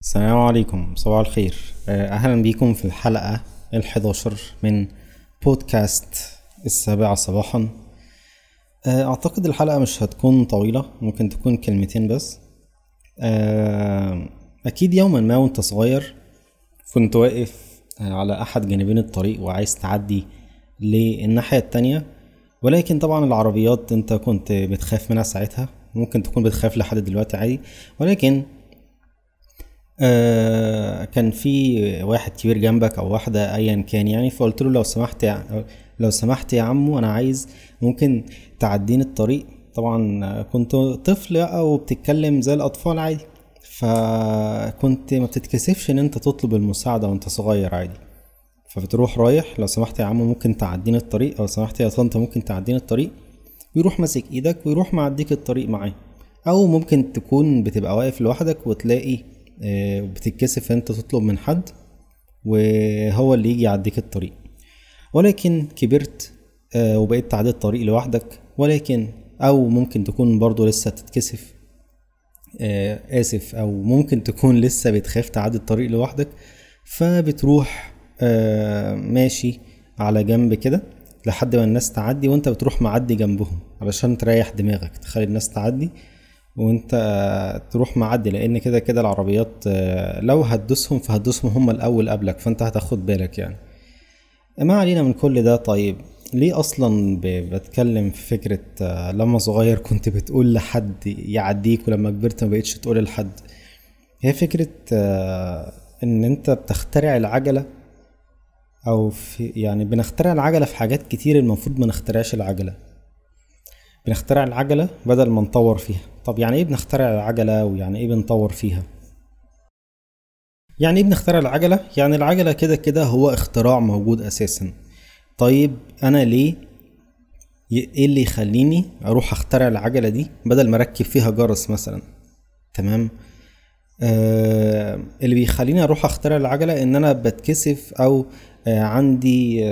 السلام عليكم صباح الخير. آه، أهلا بيكم في الحلقة ال11 من بودكاست السابعة صباحا. آه، أعتقد الحلقة مش هتكون طويلة ممكن تكون كلمتين بس. آه، أكيد يوما ما وأنت صغير كنت واقف على أحد جانبين الطريق وعايز تعدي للناحية التانية. ولكن طبعا العربيات أنت كنت بتخاف منها ساعتها ممكن تكون بتخاف لحد دلوقتي عادي. ولكن آه كان في واحد كبير جنبك أو واحدة ايا كان يعني فقلت له لو سمحت يا لو سمحت يا عمو أنا عايز ممكن تعديني الطريق. طبعا كنت طفل أو بتتكلم زي الأطفال عادي فكنت ما بتتكسفش إن أنت تطلب المساعدة وأنت صغير عادي. فبتروح رايح لو سمحت يا عمو ممكن تعديني الطريق أو سمحت يا طنط ممكن تعديني الطريق. ويروح ماسك إيدك ويروح معديك الطريق معاه. أو ممكن تكون بتبقى واقف لوحدك وتلاقي آه، بتتكسف أنت تطلب من حد وهو اللي يجي يعديك الطريق. ولكن كبرت آه، وبقيت تعدي الطريق لوحدك ولكن أو ممكن تكون برضو لسه تتكسف آه، آسف أو ممكن تكون لسه بتخاف تعدي الطريق لوحدك فبتروح ماشي على جنب كده لحد ما الناس تعدي وأنت بتروح معدي جنبهم علشان تريح دماغك تخلي الناس تعدي وانت تروح معدي لأن كده كده العربيات آه، لو هتدوسهم فهتدوسهم هم الأول قبلك فانت هتاخد بالك يعني. ما علينا من كل ده. طيب ليه أصلا بتكلم في فكرة آه، لما صغير كنت بتقول لحد يعديك ولما كبرت ما بقتش تقول لحد؟ هي فكرة آه، إن أنت بتخترع العجلة أو في يعني بنخترع العجلة في حاجات كتير المفروض ما نخترعش العجلة. بنخترع العجلة بدل ما نطور فيها. طب يعني إيه بنخترع العجلة ويعني إيه بنطور فيها؟ يعني إيه بنخترع العجلة؟ يعني العجلة كده كده هو اختراع موجود أساسا. طيب أنا ليه إيه اللي يخليني أروح أخترع العجلة دي بدل ما أركب فيها جرس مثلا؟ تمام؟ آه اللي بيخليني أروح أخترع العجلة إن أنا بتكسف أو آه عندي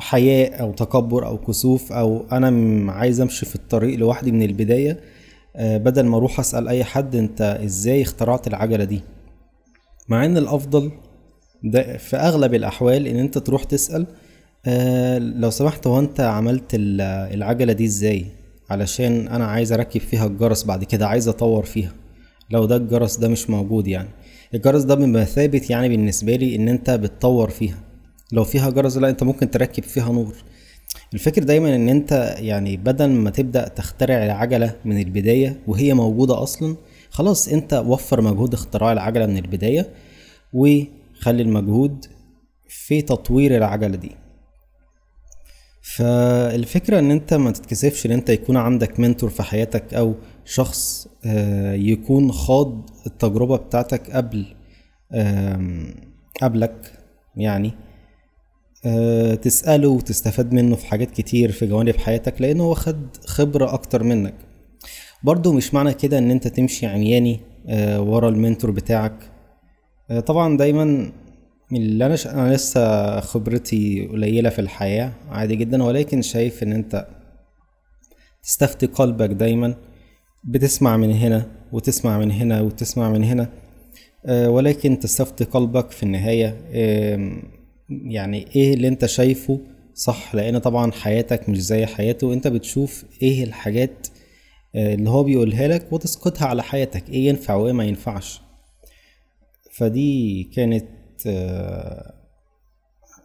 حياء أو تكبر أو كسوف أو أنا عايز أمشي في الطريق لوحدي من البداية آه، بدل ما أروح أسأل أي حد أنت إزاي اخترعت العجلة دي؟ مع إن الأفضل ده في أغلب الأحوال إن أنت تروح تسأل آه لو سمحت هو أنت عملت العجلة دي إزاي؟ علشان أنا عايز أركب فيها الجرس بعد كده عايز أطور فيها. لو ده الجرس ده مش موجود يعني. الجرس ده بمثابه يعني بالنسبة لي إن أنت بتطور فيها. لو فيها جرس لا انت ممكن تركب فيها نور. الفكر دايما إن أنت يعني بدل ما تبدأ تخترع العجلة من البداية وهي موجودة أصلا خلاص أنت وفر مجهود اختراع العجلة من البداية وخلي المجهود في تطوير العجلة دي. فالفكرة إن أنت ما تتكسفش إن أنت يكون عندك منتور في حياتك أو شخص آه، يكون خاض التجربة بتاعتك قبل قبلك يعني. تسأله وتستفاد منه في حاجات كتير في جوانب حياتك لأنه هو خد خبرة أكتر منك. برضو مش معنى كده إن أنت تمشي عمياني آه، ورا المنتور بتاعك. آه، طبعا دايما اللي أنا, ش... أنا لسه خبرتي قليلة في الحياة عادي جدا ولكن شايف إن أنت تستفتي قلبك دايما. بتسمع من هنا وتسمع من هنا وتسمع من هنا ولكن تستفتي قلبك في النهاية يعني إيه اللي أنت شايفه صح؟ لأن طبعا حياتك مش زي حياته. أنت بتشوف إيه الحاجات آه، اللي هو بيقولها لك وتسقطها على حياتك. إيه ينفع وإيه ما ينفعش. فدي كانت آه،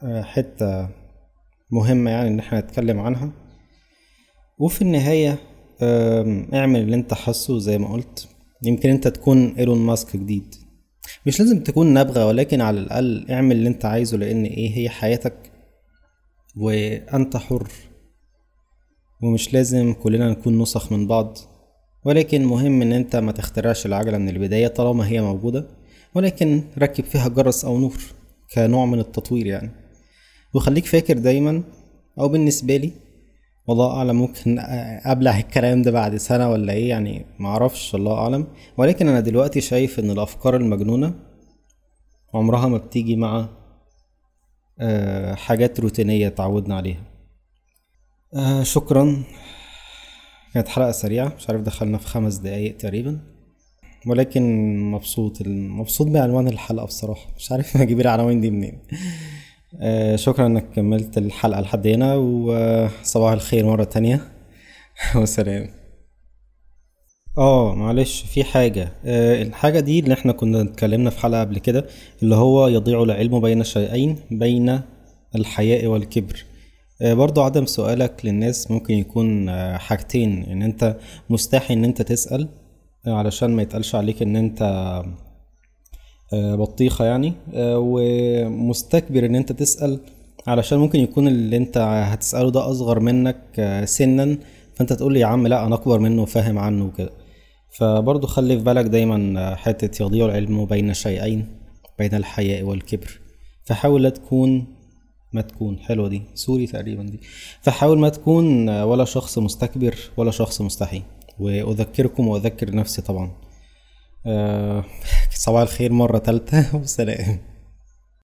آه، حتة مهمة يعني إن إحنا نتكلم عنها. وفي النهاية اعمل اللي أنت حاسه زي ما قلت. يمكن أنت تكون إيلون ماسك جديد. مش لازم تكون نابغة ولكن على الأقل اعمل اللي انت عايزه لأن إيه هي حياتك وأنت حر. ومش لازم كلنا نكون نسخ من بعض. ولكن مهم إن انت ما تخترعش العجلة من البداية طالما هي موجودة. ولكن ركب فيها جرس أو نور كنوع من التطوير يعني. وخليك فاكر دايما أو بالنسبة لي والله أعلم ممكن ابلع الكلام ده بعد سنة ولا إيه يعني معرفش الله أعلم. ولكن أنا دلوقتي شايف إن الأفكار المجنونة عمرها ما بتيجي مع آه، حاجات روتينية تعودنا عليها. آه، شكرا. كانت حلقة سريعة مش عارف دخلنا في خمس دقايق تقريبا. ولكن مبسوط مبسوط بعنوان الحلقة بصراحة. مش عارف أجيب العناوين دي منين. آه شكرا إنك كملت الحلقة لحد هنا وصباح الخير مرة تانية. وسلام. آه معلش في حاجة. آه الحاجة دي اللي إحنا كنا اتكلمنا في حلقة قبل كده اللي هو يضيع العلم بين شيئين بين الحياء والكبر. آه برضو عدم سؤالك للناس ممكن يكون آه حاجتين. إن أنت مستحي إن أنت تسأل علشان ما يتقالش عليك إن أنت آه، بطيخة يعني. آه، ومستكبر إن أنت تسأل علشان ممكن يكون اللي أنت هتسأله ده أصغر منك آه، سنا فأنت تقول لي يا عم لا أنا أكبر منه وفاهم عنه وكده. فبرضه خلي في بالك دايما حتة يضيع العلم بين شيئين بين الحياء والكبر. فحاول لا تكون ما تكون حلوة دي سوري تقريبا دي. فحاول ما تكون ولا شخص مستكبر ولا شخص مستحي. وأذكركم وأذكر نفسي طبعا. صباح الخير مرة تالتة وسلام.